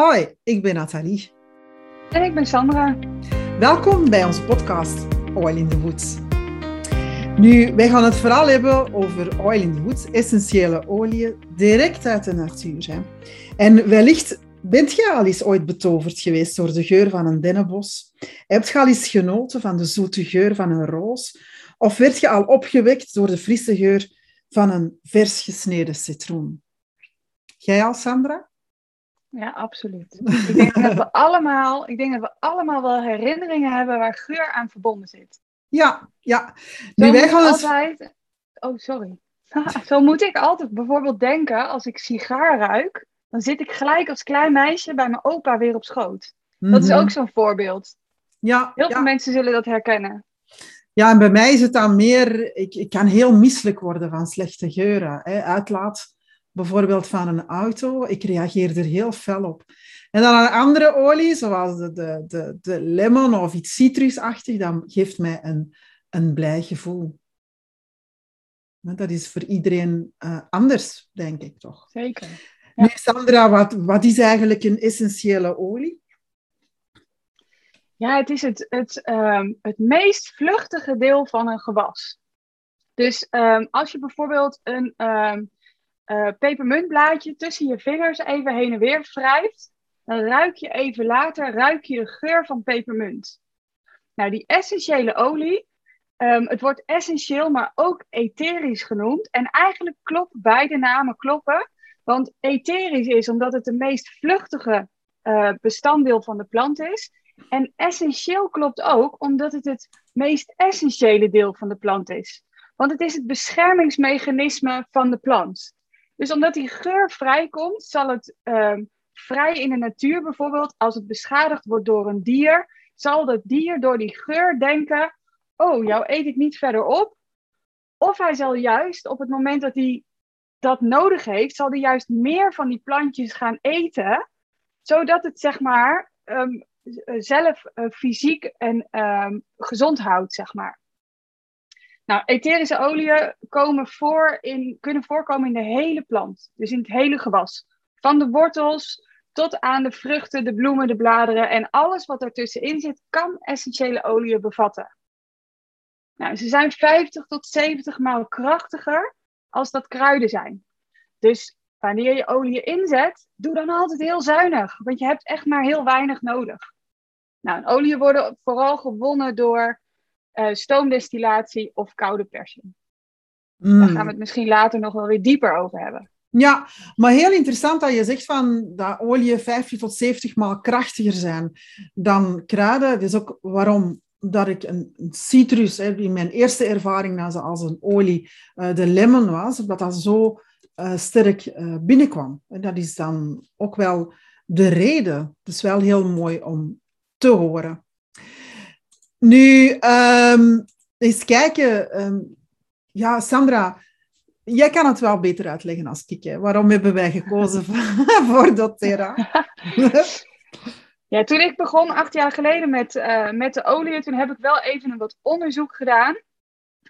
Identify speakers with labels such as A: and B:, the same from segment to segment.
A: Hoi, ik ben Nathalie.
B: En ik ben Sandra.
A: Welkom bij onze podcast Oil in the Woods. Nu, wij gaan het vooral hebben over oil in the woods, essentiële oliën, direct uit de natuur. Hè. En wellicht bent je al eens ooit betoverd geweest door de geur van een dennenbos? Heb je al eens genoten van de zoete geur van een roos? Of werd je al opgewekt door de frisse geur van een vers gesneden citroen? Jij al, Sandra?
B: Ja, absoluut. Ik denk dat we allemaal, ik denk dat we allemaal wel herinneringen hebben waar geur aan verbonden zit.
A: Ja, ja.
B: Nu, wij gaan altijd... Oh, sorry. Zo moet ik altijd bijvoorbeeld denken, als ik sigaar ruik, dan zit ik gelijk als klein meisje bij mijn opa weer op schoot. Dat is mhm. ook zo'n voorbeeld.
A: Ja,
B: Heel veel mensen zullen dat herkennen.
A: Ja, en bij mij is het dan meer, ik, ik kan heel misselijk worden van slechte geuren. Hè. Uitlaat bijvoorbeeld van een auto, ik reageer er heel fel op. En dan een andere olie, zoals de, de, de, de lemon of iets citrusachtig, dat geeft mij een, een blij gevoel. Dat is voor iedereen uh, anders, denk ik toch?
B: Zeker.
A: Ja. Sandra, wat, wat is eigenlijk een essentiële olie?
B: Ja, het is het, het, um, het meest vluchtige deel van een gewas. Dus um, als je bijvoorbeeld een um, uh, pepermuntblaadje tussen je vingers even heen en weer wrijft, dan ruik je even later ruik je de geur van pepermunt. Nou, die essentiële olie, um, het wordt essentieel, maar ook etherisch genoemd. En eigenlijk kloppen beide namen kloppen. Want etherisch is omdat het de meest vluchtige uh, bestanddeel van de plant is. En essentieel klopt ook omdat het het meest essentiële deel van de plant is. Want het is het beschermingsmechanisme van de plant. Dus omdat die geur vrijkomt, zal het uh, vrij in de natuur bijvoorbeeld, als het beschadigd wordt door een dier, zal dat dier door die geur denken: Oh, jou eet ik niet verder op. Of hij zal juist op het moment dat hij dat nodig heeft, zal hij juist meer van die plantjes gaan eten, zodat het zeg maar um, zelf uh, fysiek en um, gezond houdt, zeg maar. Nou, etherische oliën komen voor in, kunnen voorkomen in de hele plant, dus in het hele gewas. Van de wortels tot aan de vruchten, de bloemen, de bladeren en alles wat ertussenin zit, kan essentiële oliën bevatten. Nou, ze zijn 50 tot 70 maal krachtiger als dat kruiden zijn. Dus wanneer je olie inzet, doe dan altijd heel zuinig, want je hebt echt maar heel weinig nodig. Nou, olie worden vooral gewonnen door uh, stoomdestillatie of koude persing. Daar mm. gaan we het misschien later nog wel weer dieper over hebben.
A: Ja, maar heel interessant dat je zegt van dat olie 50 tot 70 maal krachtiger zijn dan kruiden. Dat is ook waarom dat ik een, citrus, hè, in mijn eerste ervaring als een olie, uh, de lemon was, dat dat zo uh, sterk binnenkwam. En dat is dan ook wel de reden. Het is wel heel mooi om te horen. Nu, um, eens kijken. Um, ja, Sandra, jij kan het wel beter uitleggen als ik. Hè. Waarom hebben wij gekozen voor doTERRA?
B: ja, toen ik begon acht jaar geleden met, uh, met de olie, toen heb ik wel even een wat onderzoek gedaan.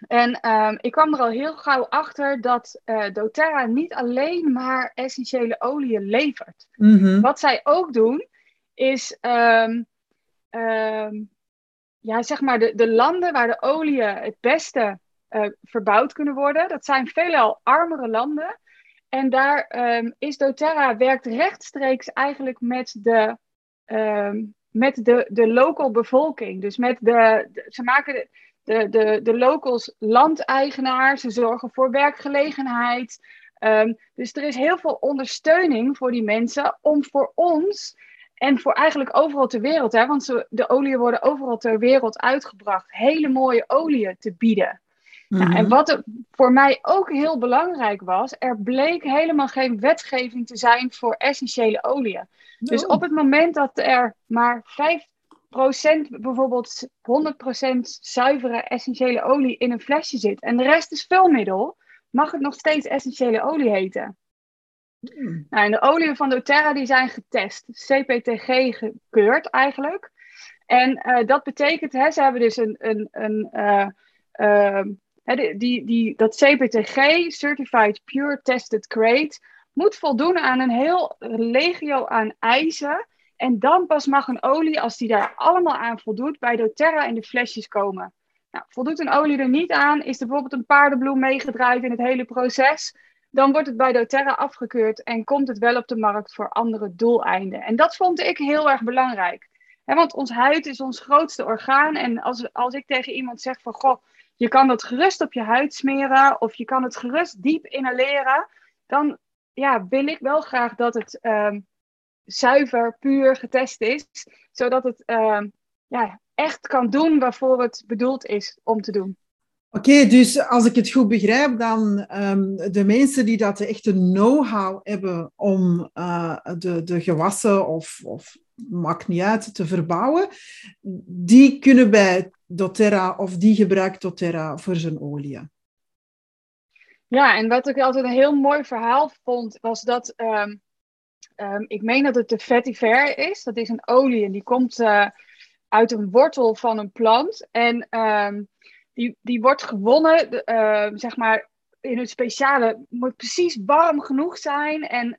B: En um, ik kwam er al heel gauw achter dat uh, doTERRA niet alleen maar essentiële oliën levert. Mm -hmm. Wat zij ook doen, is um, um, ja, zeg maar de, de landen waar de oliën het beste uh, verbouwd kunnen worden. Dat zijn veelal armere landen. En daar um, is doTERRA werkt rechtstreeks eigenlijk met de, um, met de, de local bevolking. Dus met de, ze maken de, de, de, de locals landeigenaar. Ze zorgen voor werkgelegenheid. Um, dus er is heel veel ondersteuning voor die mensen om voor ons en voor eigenlijk overal ter wereld, hè, want ze, de oliën worden overal ter wereld uitgebracht, hele mooie oliën te bieden. nou, en mhm. wat er voor mij ook heel belangrijk was, er bleek helemaal geen wetgeving te zijn voor essentiële oliën. Dus op het moment dat er maar 5% bijvoorbeeld 100% zuivere essentiële olie in een flesje zit en de rest is vulmiddel, mag het nog steeds essentiële olie heten. Hmm. Nou, en de oliën van doTERRA die zijn getest, CPTG gekeurd eigenlijk. En uh, dat betekent, hè, ze hebben dus een, een, een uh, uh, die, die, dat CPTG, Certified Pure Tested Grade, moet voldoen aan een heel legio aan eisen. En dan pas mag een olie, als die daar allemaal aan voldoet, bij doTERRA in de flesjes komen. Nou, voldoet een olie er niet aan, is er bijvoorbeeld een paardenbloem meegedraaid in het hele proces, dan wordt het bij doTERRA afgekeurd en komt het wel op de markt voor andere doeleinden. En dat vond ik heel erg belangrijk. want ons huid is ons grootste orgaan. En als, als ik tegen iemand zeg van, goh, je kan dat gerust op je huid smeren of je kan het gerust diep inhaleren, dan ja, wil ik wel graag dat het ehm, zuiver, puur getest is, zodat het ehm, ja, echt kan doen waarvoor het bedoeld is om te doen.
A: Oké, dus als ik het goed begrijp, dan um, de mensen die dat de echte know-how hebben om uh, de, de gewassen of, of maakt niet uit te verbouwen, die kunnen bij doTERRA of die gebruikt doTERRA voor zijn olie.
B: Ja, en wat ik altijd een heel mooi verhaal vond, was dat um, um, ik meen dat het de vetiver is. Dat is een olie en die komt uh, uit een wortel van een plant. En um, die, die wordt gewonnen, uh, zeg maar, in een speciale, moet precies warm genoeg zijn. En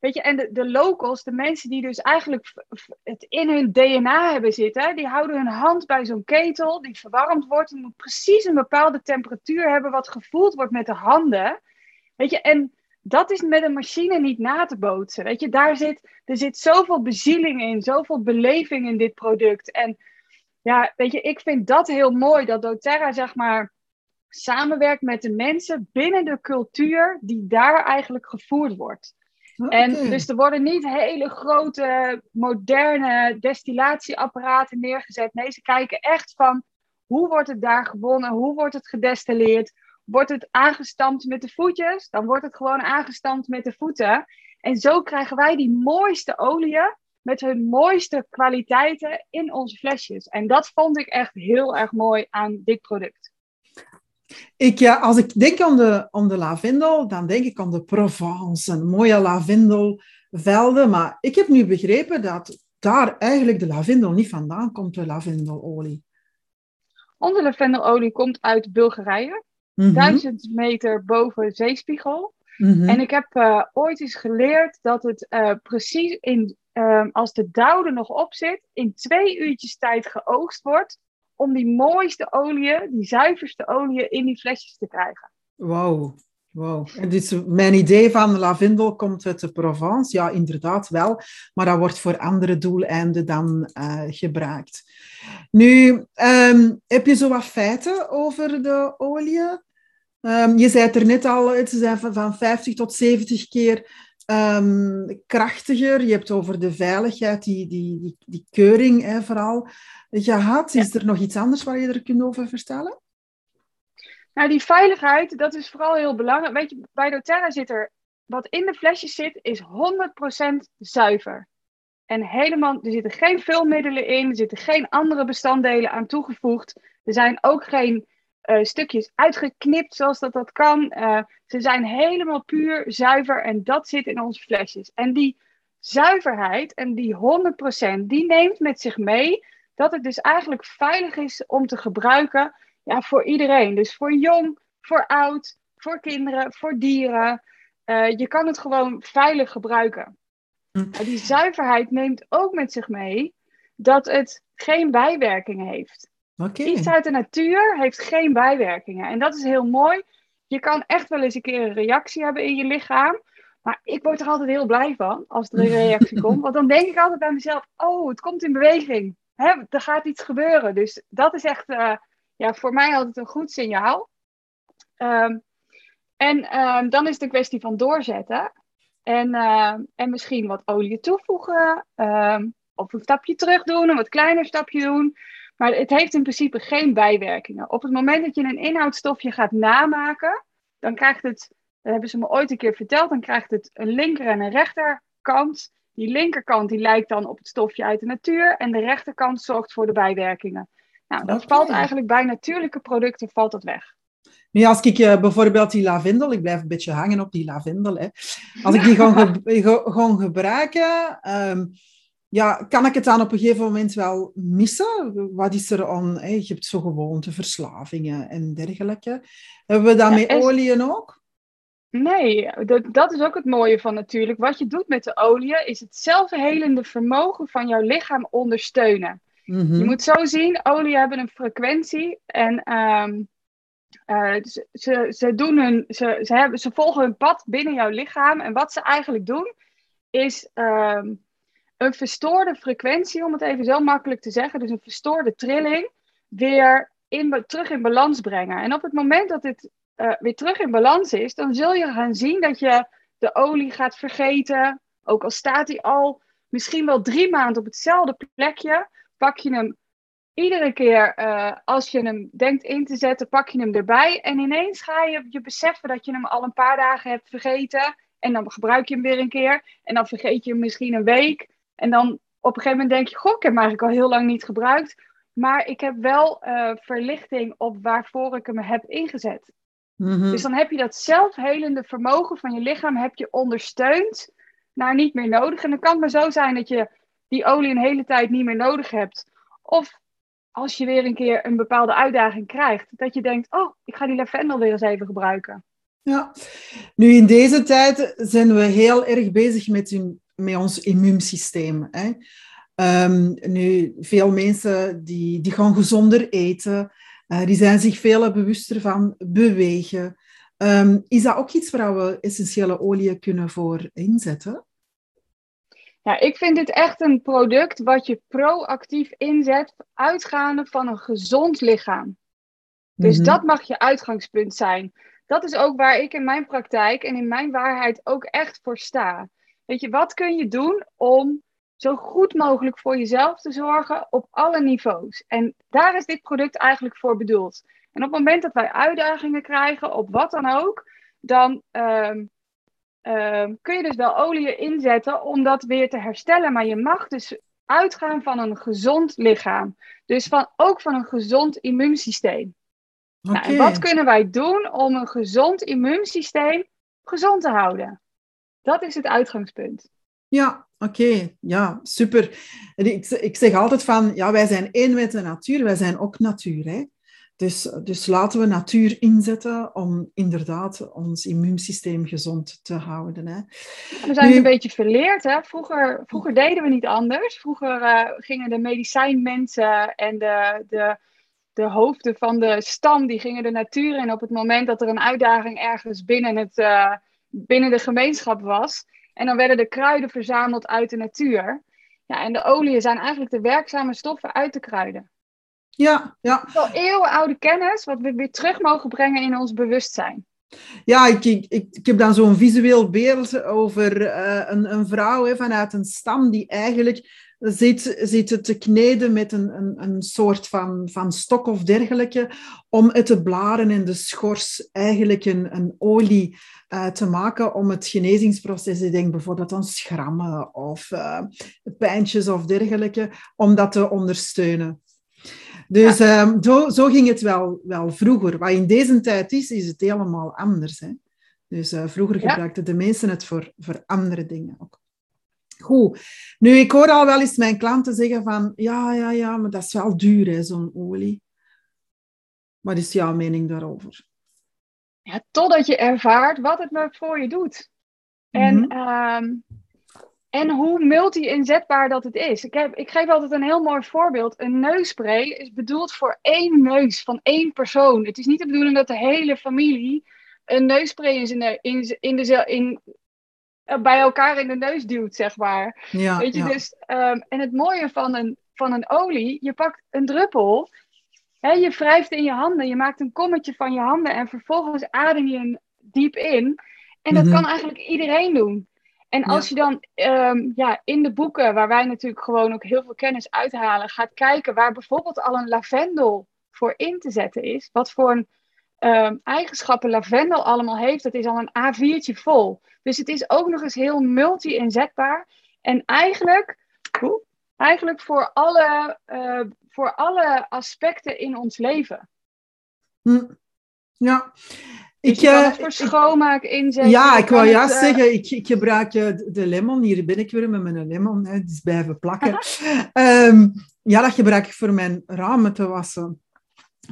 B: Weet je, en de, de locals, de mensen die dus eigenlijk het in hun DNA hebben zitten, die houden hun hand bij zo'n ketel die verwarmd wordt. Die moet precies een bepaalde temperatuur hebben, wat gevoeld wordt met de handen. Weet je, en dat is met een machine niet na te bootsen. Weet je, daar zit, er zit zoveel bezieling in, zoveel beleving in dit product. En ja, weet je, ik vind dat heel mooi, dat doTERRA zeg maar samenwerkt met de mensen binnen de cultuur die daar eigenlijk gevoerd wordt. En dus er worden niet hele grote, moderne destillatieapparaten neergezet. Nee, ze kijken echt van hoe wordt het daar gewonnen, hoe wordt het gedestilleerd. Wordt het aangestampt met de voetjes, dan wordt het gewoon aangestampt met de voeten. En zo krijgen wij die mooiste oliën met hun mooiste kwaliteiten in onze flesjes. En dat vond ik echt heel erg mooi aan dit product.
A: Ik, ja, als ik denk aan de, aan de lavendel, dan denk ik aan de Provence, een mooie lavendelvelden. Maar ik heb nu begrepen dat daar eigenlijk de lavendel niet vandaan komt, de lavendelolie.
B: Onze lavendelolie komt uit Bulgarije, mm duizend meter boven zeespiegel. Mhm. En ik heb uh, ooit eens geleerd dat het uh, precies in, uh, als de dauw er nog op zit, in twee uurtjes tijd geoogst wordt om die mooiste oliën, die zuiverste oliën in die flesjes te krijgen.
A: Wow, wow. En mijn idee van lavendel komt uit de Provence. Ja, inderdaad wel. Maar dat wordt voor andere doeleinden dan uh, gebruikt. Nu, um, heb je zo wat feiten over de olie? Um, je zei het er net al, het zijn van 50 tot 70 keer um, krachtiger. Je hebt over de veiligheid, die, die, die, die keuring hè, vooral gehad. Is er nog iets anders waar je er kunt over vertellen?
B: Nou, die veiligheid, dat is vooral heel belangrijk. Weet je, bij doTERRA zit er, wat in de flesjes zit, is 100% zuiver. En helemaal, er zitten geen vulmiddelen in, er zitten geen andere bestanddelen aan toegevoegd. Er zijn ook geen uh, stukjes uitgeknipt zoals dat dat kan. Uh, ze zijn helemaal puur zuiver en dat zit in onze flesjes. En die zuiverheid en die 100%, die neemt met zich mee dat het dus eigenlijk veilig is om te gebruiken ja, voor iedereen. Dus voor jong, voor oud, voor kinderen, voor dieren. Uh, je kan het gewoon veilig gebruiken. Hm. Die zuiverheid neemt ook met zich mee dat het geen bijwerkingen heeft. Okay. Iets uit de natuur heeft geen bijwerkingen. En dat is heel mooi. Je kan echt wel eens een keer een reactie hebben in je lichaam. Maar ik word er altijd heel blij van als er een reactie komt. Want dan denk ik altijd bij mezelf: oh, het komt in beweging. Hè, er gaat iets gebeuren. Dus dat is echt uh, ja, voor mij altijd een goed signaal. Um, en um, dan is het een kwestie van doorzetten. En, uh, en misschien wat olie toevoegen. Um, of een stapje terug doen, een wat kleiner stapje doen. Maar het heeft in principe geen bijwerkingen. Op het moment dat je een inhoudstofje gaat namaken, dan krijgt het, dat hebben ze me ooit een keer verteld, dan krijgt het een linker en een rechterkant. Die linkerkant die lijkt dan op het stofje uit de natuur en de rechterkant zorgt voor de bijwerkingen. Nou, dat valt eigenlijk bij natuurlijke producten valt dat weg.
A: Nu, als ik uh, bijvoorbeeld die lavendel, ik blijf een beetje hangen op die lavendel, hè. als ik die gewoon, gewoon gebruiken, um, ja, kan ik het dan op een gegeven moment wel missen? Wat is er aan? Hè? Je hebt zo gewoonte, verslavingen en dergelijke. Hebben we dat met oliën ook?
B: Nee, dat, dat is ook het mooie van natuurlijk. Wat je doet met de olie is het zelfhelende vermogen van jouw lichaam ondersteunen.
A: Mhm.
B: Je moet zo zien, olie hebben een frequentie en ehm, eh, ze, ze, ze, doen hun, ze, ze, hebben, ze volgen hun pad binnen jouw lichaam. En wat ze eigenlijk doen, is ehm, een verstoorde frequentie, om het even zo makkelijk te zeggen, dus een verstoorde trilling, weer in, terug in balans brengen. En op het moment dat dit eh, weer terug in balans is, dan zul je gaan zien dat je de olie gaat vergeten. Ook al staat hij al misschien wel drie maanden op hetzelfde plekje, pak je hem iedere keer uh, als je hem denkt in te zetten, pak je hem erbij. En ineens ga je je beseffen dat je hem al een paar dagen hebt vergeten. En dan gebruik je hem weer een keer. En dan vergeet je hem misschien een week. En dan op een gegeven moment denk je, goh, ik heb hem eigenlijk al heel lang niet gebruikt. Maar ik heb wel uh, verlichting op waarvoor ik hem heb ingezet.
A: Mhm.
B: Dus dan heb je dat zelfhelende vermogen van je lichaam heb je ondersteund naar niet meer nodig. En dan kan het maar zo zijn dat je die olie een hele tijd niet meer nodig hebt. Of als je weer een keer een bepaalde uitdaging krijgt, dat je denkt, oh, ik ga die lavendel weer eens even gebruiken.
A: Ja, nu in deze tijd zijn we heel erg bezig met, hun- met ons immuunsysteem. Hè? Ehm, nu, veel mensen die, die gaan gezonder eten, eh, die zijn zich veel bewuster van bewegen. Ehm, is dat ook iets waar we essentiële oliën kunnen voor inzetten?
B: Ja, ik vind dit echt een product wat je proactief inzet, uitgaande van een gezond lichaam. Dus
A: Mhm.
B: dat mag je uitgangspunt zijn. Dat is ook waar ik in mijn praktijk en in mijn waarheid ook echt voor sta. Weet je, wat kun je doen om zo goed mogelijk voor jezelf te zorgen op alle niveaus? En daar is dit product eigenlijk voor bedoeld. En op het moment dat wij uitdagingen krijgen, op wat dan ook, dan ehm, ehm, kun je dus wel olie inzetten om dat weer te herstellen. Maar je mag dus uitgaan van een gezond lichaam. Dus van, ook van een gezond immuunsysteem. Nou, en wat kunnen wij doen om een gezond immuunsysteem gezond te houden? Dat is het uitgangspunt.
A: Ja, oké. Ja, super. Ik, ik zeg altijd van, ja, wij zijn één met de natuur, wij zijn ook natuur. Hè? Dus, dus laten we natuur inzetten om inderdaad ons immuunsysteem gezond te houden. Hè?
B: We zijn
A: Nu-
B: een beetje verleerd. Hè? Vroeger, vroeger deden we niet anders. Vroeger eh, gingen de medicijnmensen en de, de, de hoofden van de stam, die gingen de natuur in op het moment dat er een uitdaging ergens binnen, het, eh, binnen de gemeenschap was. En dan werden de kruiden verzameld uit de natuur. Ja, en de oliën zijn eigenlijk de werkzame stoffen uit de kruiden.
A: Ja, ja.
B: Wel eeuwenoude kennis, wat we weer terug mogen brengen in ons bewustzijn.
A: Ja, ik, ik, heb dan zo'n visueel beeld over eh, een, een vrouw hè, vanuit een stam die eigenlijk zit, zit te kneden met een, een, een soort van, van stok of dergelijke, om uit de blaren en de schors eigenlijk een, een olie eh, te maken om het genezingsproces, ik denk bijvoorbeeld aan schrammen of eh, pijntjes of dergelijke, om dat te ondersteunen. Dus ehm, zo, zo ging het wel, wel vroeger. Wat in deze tijd is, is het helemaal anders. Hè? Dus eh, vroeger
B: Ja.
A: gebruikten de mensen het voor, voor andere dingen ook. Goed. Nu, ik hoor al wel eens mijn klanten zeggen van, ja, ja, ja, maar dat is wel duur, hè, zo'n olie. Wat is jouw mening daarover?
B: Ja, totdat je ervaart wat het maar voor je doet. En,
A: Mhm.
B: ehm, en hoe multi-inzetbaar dat het is. Ik, heb, ik geef altijd een heel mooi voorbeeld. Een neusspray is bedoeld voor één neus van één persoon. Het is niet de bedoeling dat de hele familie een neusspray in in, in de, in, bij elkaar in de neus duwt, zeg maar.
A: Ja,
B: Weet je,
A: ja.
B: dus, ehm, en het mooie van een, van een olie, je pakt een druppel, hè, je wrijft in je handen, je maakt een kommetje van je handen en vervolgens adem je hem diep in. En dat
A: Mhm.
B: kan eigenlijk iedereen doen. En als je dan ehm, ja, in de boeken, waar wij natuurlijk gewoon ook heel veel kennis uithalen, gaat kijken waar bijvoorbeeld al een lavendel voor in te zetten is, wat voor een ehm, eigenschappen lavendel allemaal heeft, dat is al een A4'tje vol. Dus het is ook nog eens heel multi-inzetbaar. En eigenlijk, eigenlijk voor, alle, eh, voor alle aspecten in ons leven.
A: Hm. Ja.
B: Dus
A: Ik,
B: je kan
A: eh,
B: het voor schoonmaak inzetten.
A: Ja, ik wou juist
B: eh,
A: zeggen, ik, ik gebruik de- lemon. Hier ben ik weer met mijn lemon, hè, die is blijven plakken. Ehm, ja, dat gebruik ik voor mijn ramen te wassen.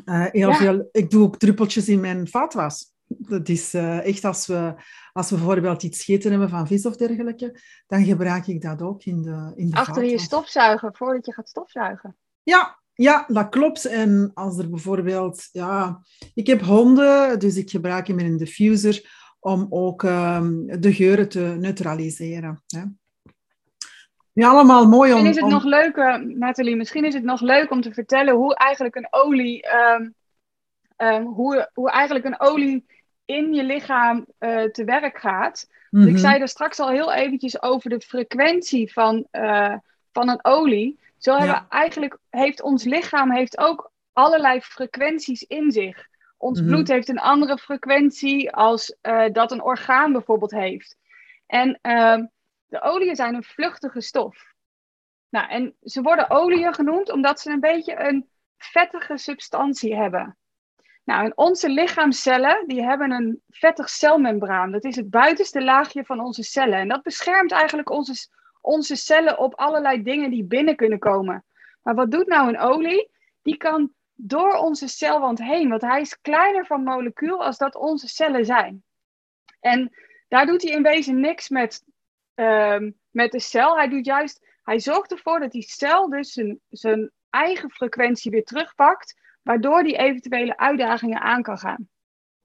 A: Heel
B: Ja.
A: veel, ik doe ook druppeltjes in mijn vaatwas. Dat is uh, echt als we, als we bijvoorbeeld iets gegeten hebben van vis of dergelijke, dan gebruik ik dat ook in de, in de
B: Achter je stofzuiger, voordat je gaat stofzuigen.
A: Ja, ja, dat klopt. En als er bijvoorbeeld, ja, ik heb honden, dus ik gebruik hem in een diffuser om ook um, de geuren te neutraliseren. Hè. Ja, allemaal mooi
B: om... Misschien is het nog leuk, uh, Nathalie, misschien is het nog leuk om te vertellen hoe eigenlijk een olie, um, um, hoe, hoe eigenlijk een olie in je lichaam uh, te werk gaat. Mm -hmm. Ik zei er straks al heel eventjes over de frequentie van, uh, van een olie. Zo hebben ja. eigenlijk, heeft ons lichaam heeft ook allerlei frequenties in zich. Ons mm -hmm. bloed heeft een andere frequentie als uh, dat een orgaan bijvoorbeeld heeft. En uh, de oliën zijn een vluchtige stof. Nou, en ze worden oliën genoemd omdat ze een beetje een vettige substantie hebben. Nou, en onze lichaamcellen die hebben een vettig celmembraan. Dat is het buitenste laagje van onze cellen. En dat beschermt eigenlijk onze, onze cellen op allerlei dingen die binnen kunnen komen. Maar wat doet nou een olie? Die kan door onze celwand heen, want hij is kleiner van molecuul als dat onze cellen zijn. En daar doet hij in wezen niks met, um, met de cel. Hij doet juist, hij zorgt ervoor dat die cel dus zijn, zijn eigen frequentie weer terugpakt, waardoor die eventuele uitdagingen aan kan gaan.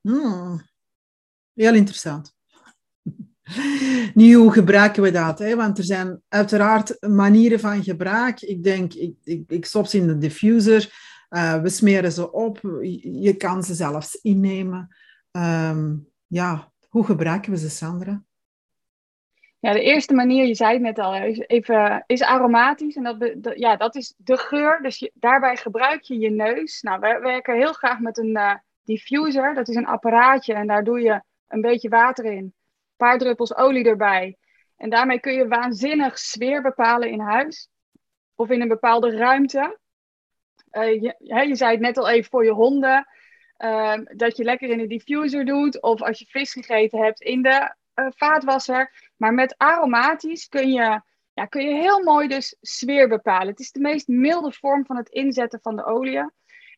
A: Hmm. Heel interessant. Nu, hoe gebruiken we dat? Hè? Want er zijn uiteraard manieren van gebruik. Ik denk, ik, ik, ik stop ze in de diffuser. Uh, we smeren ze op. Je kan ze zelfs innemen. Um, ja, hoe gebruiken we ze, Sandra?
B: Ja, de eerste manier, je zei het net al, is, even, is aromatisch. En dat, ja, dat is de geur. Dus daarbij gebruik je je neus. Nou, we werken heel graag met een uh, diffuser. Dat is een apparaatje en daar doe je een beetje water in. Een paar druppels olie erbij. En daarmee kun je waanzinnig sfeer bepalen in huis. Of in een bepaalde ruimte. Uh, je, je zei het net al even voor je honden. Uh, dat je lekker in de diffuser doet. Of als je vis gegeten hebt in de uh, vaatwasser. Maar met aromatisch kun je, ja, kun je heel mooi dus sfeer bepalen. Het is de meest milde vorm van het inzetten van de olie.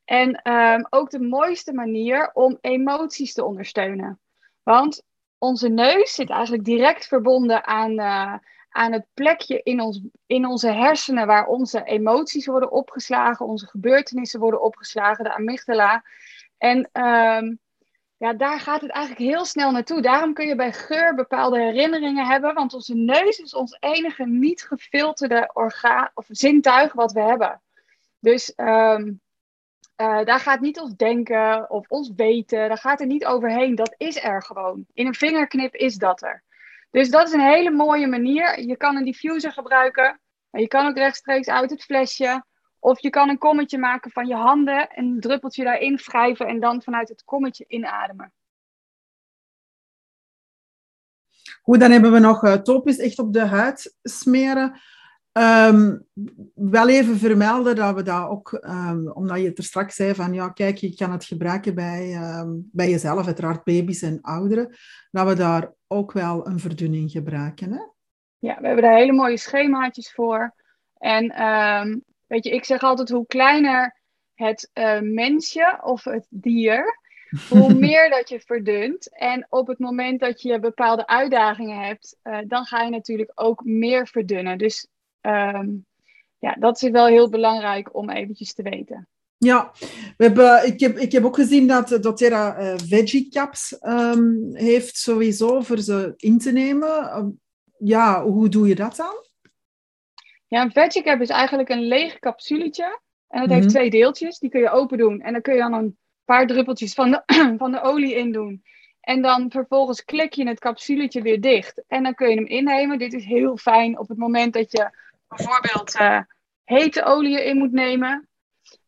B: En um, ook de mooiste manier om emoties te ondersteunen. Want onze neus zit eigenlijk direct verbonden aan, uh, aan het plekje in, ons, in onze hersenen waar onze emoties worden opgeslagen, onze gebeurtenissen worden opgeslagen, de amygdala. En um, ja, daar gaat het eigenlijk heel snel naartoe. Daarom kun je bij geur bepaalde herinneringen hebben, want onze neus is ons enige niet gefilterde orgaan of zintuig wat we hebben. Dus um, uh, daar gaat niet ons denken of ons weten, daar gaat er niet overheen. Dat is er gewoon. In een vingerknip is dat er. Dus dat is een hele mooie manier. Je kan een diffuser gebruiken, maar je kan ook rechtstreeks uit het flesje. Of je kan een kommetje maken van je handen, een druppeltje daarin wrijven en dan vanuit het kommetje inademen.
A: Goed, dan hebben we nog uh, topisch echt op de huid smeren. Um, wel even vermelden dat we dat ook, um, omdat je het er straks zei van ja, kijk, je kan het gebruiken bij, um, bij jezelf, uiteraard baby's en ouderen, dat we daar ook wel een verdunning gebruiken. Hè?
B: Ja, we hebben daar hele mooie schemaatjes voor. En Weet je, ik zeg altijd hoe kleiner het uh, mensje of het dier, hoe meer dat je verdunt. En op het moment dat je bepaalde uitdagingen hebt, uh, dan ga je natuurlijk ook meer verdunnen. Dus um, ja, dat is wel heel belangrijk om eventjes te weten.
A: Ja, we hebben, ik, heb, ik heb ook gezien dat doTERRA uh, veggie caps um, heeft sowieso voor ze in te nemen. Um, ja, hoe doe je dat dan?
B: Ja, een veggie is eigenlijk een leeg capsuletje. En het heeft mhm. twee deeltjes. Die kun je open doen. En dan kun je dan een paar druppeltjes van de, van de olie in doen. En dan vervolgens klik je het capsuletje weer dicht. En dan kun je hem innemen. Dit is heel fijn op het moment dat je bijvoorbeeld uh, hete oliën in moet nemen.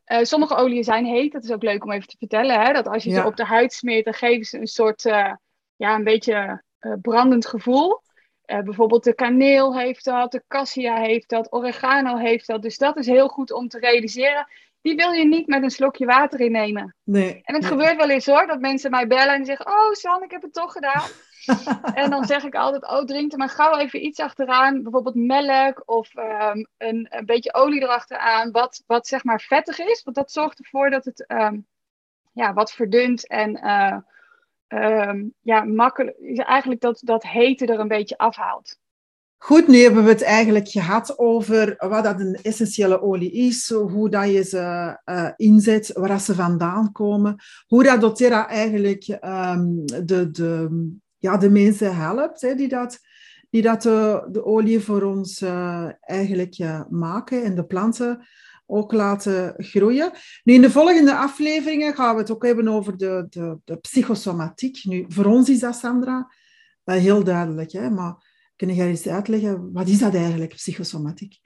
B: Uh, sommige oliën zijn heet. Dat is ook leuk om even te vertellen. Hè? Dat als je ja. ze op de huid smeert, dan geven ze een soort, uh, ja, een beetje brandend gevoel. Uh, bijvoorbeeld de kaneel heeft dat, de cassia heeft dat, oregano heeft dat. Dus dat is heel goed om te realiseren. Die wil je niet met een slokje water innemen.
A: Nee.
B: En het gebeurt wel eens hoor, dat mensen mij bellen en zeggen: Oh, San, ik heb het toch gedaan. en dan zeg ik altijd: Oh, drink er maar gauw even iets achteraan. Bijvoorbeeld melk of um, een, een beetje olie erachteraan. Wat, wat zeg maar vettig is. Want dat zorgt ervoor dat het um, ja, wat verdunt en uh, ehm, ja, makkelijk, eigenlijk dat, dat hete er een beetje afhaalt.
A: Goed, nu hebben we het eigenlijk gehad over wat dat een essentiële olie is, hoe dat je ze uh, inzet, waar ze vandaan komen, hoe dat doTERRA eigenlijk um, de, de, ja, de mensen helpt, hè, die dat, die dat de, de olie voor ons uh, eigenlijk maken en de planten ook laten groeien. Nu, in de volgende afleveringen gaan we het ook hebben over de, de, de psychosomatiek. Nu, voor ons is dat, Sandra, heel duidelijk, hè, maar Kun je eens uitleggen, wat is dat eigenlijk, psychosomatiek?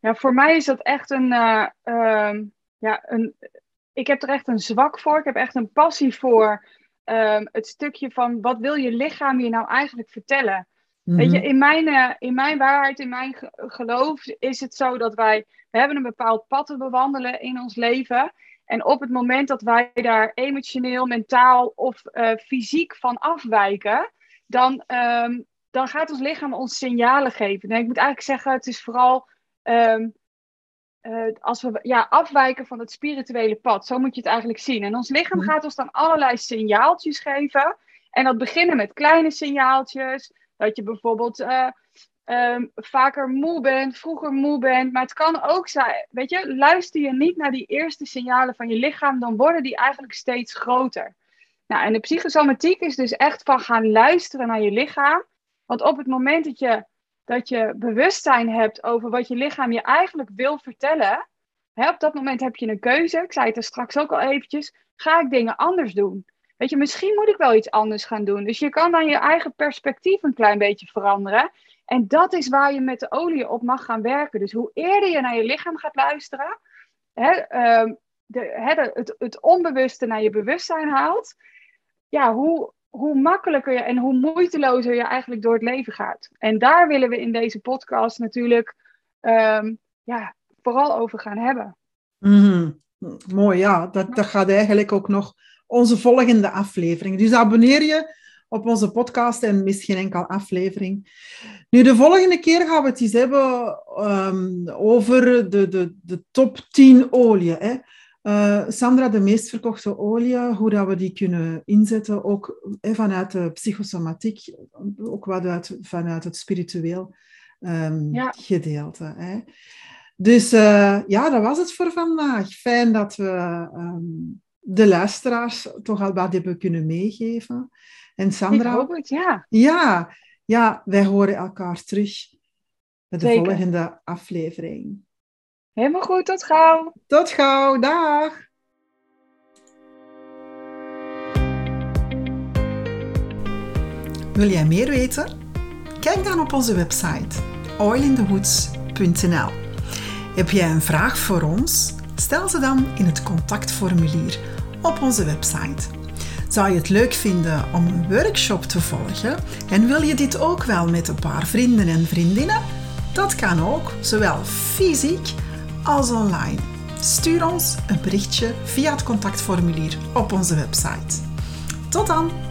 B: Ja, voor mij is dat echt een, uh, uh, ja, een... Ik heb er echt een zwak voor. Ik heb echt een passie voor uh, het stukje van wat wil je lichaam je nou eigenlijk vertellen? Weet je, mhm. in mijn, uh, in mijn waarheid, in mijn geloof is het zo dat wij, we hebben een bepaald pad te bewandelen in ons leven. En op het moment dat wij daar emotioneel, mentaal of uh, fysiek van afwijken, dan, um, dan gaat ons lichaam ons signalen geven. Nee, ik moet eigenlijk zeggen, het is vooral um, uh, als we ja, afwijken van het spirituele pad. Zo moet je het eigenlijk zien. En ons lichaam mhm. gaat ons dan allerlei signaaltjes geven. En dat beginnen met kleine signaaltjes. Dat je bijvoorbeeld uh, um, vaker moe bent, vroeger moe bent. Maar het kan ook zijn, weet je, luister je niet naar die eerste signalen van je lichaam, dan worden die eigenlijk steeds groter. Nou, en de psychosomatiek is dus echt van gaan luisteren naar je lichaam. Want op het moment dat je, dat je bewustzijn hebt over wat je lichaam je eigenlijk wil vertellen, hè, op dat moment heb je een keuze. Ik zei het er straks ook al eventjes. Ga ik dingen anders doen? Weet je, misschien moet ik wel iets anders gaan doen. Dus je kan dan je eigen perspectief een klein beetje veranderen. En dat is waar je met de olie op mag gaan werken. Dus hoe eerder je naar je lichaam gaat luisteren, hè, uh, de, hè, het, het onbewuste naar je bewustzijn haalt, ja, hoe, hoe makkelijker je en hoe moeitelozer je eigenlijk door het leven gaat. En daar willen we in deze podcast natuurlijk um, ja, vooral over gaan hebben.
A: Mm Mooi, ja. Dat, dat gaat eigenlijk ook nog onze volgende aflevering. Dus abonneer je op onze podcast en mis geen enkele aflevering. Nu, de volgende keer gaan we het eens hebben um, over de, de, de top 10 olie. Hè. Uh, Sandra, de meest verkochte olie, hoe dat we die kunnen inzetten, ook vanuit de psychosomatiek, ook wat uit, vanuit het spiritueel um, ja. gedeelte. Hè. Dus uh, ja, dat was het voor vandaag. Fijn dat we um, de luisteraars toch al wat hebben kunnen meegeven. En Sandra,
B: Ik hoop het, ja.
A: Ja, ja wij horen elkaar terug bij de Zeker. volgende aflevering.
B: Helemaal goed, tot gauw.
A: Tot gauw, dag. Wil jij meer weten? Kijk dan op onze website oilindehoods.nl. Heb jij een vraag voor ons? Stel ze dan in het contactformulier op onze website. Zou je het leuk vinden om een workshop te volgen en wil je dit ook wel met een paar vrienden en vriendinnen? Dat kan ook, zowel fysiek als online. Stuur ons een berichtje via het contactformulier op onze website. Tot dan!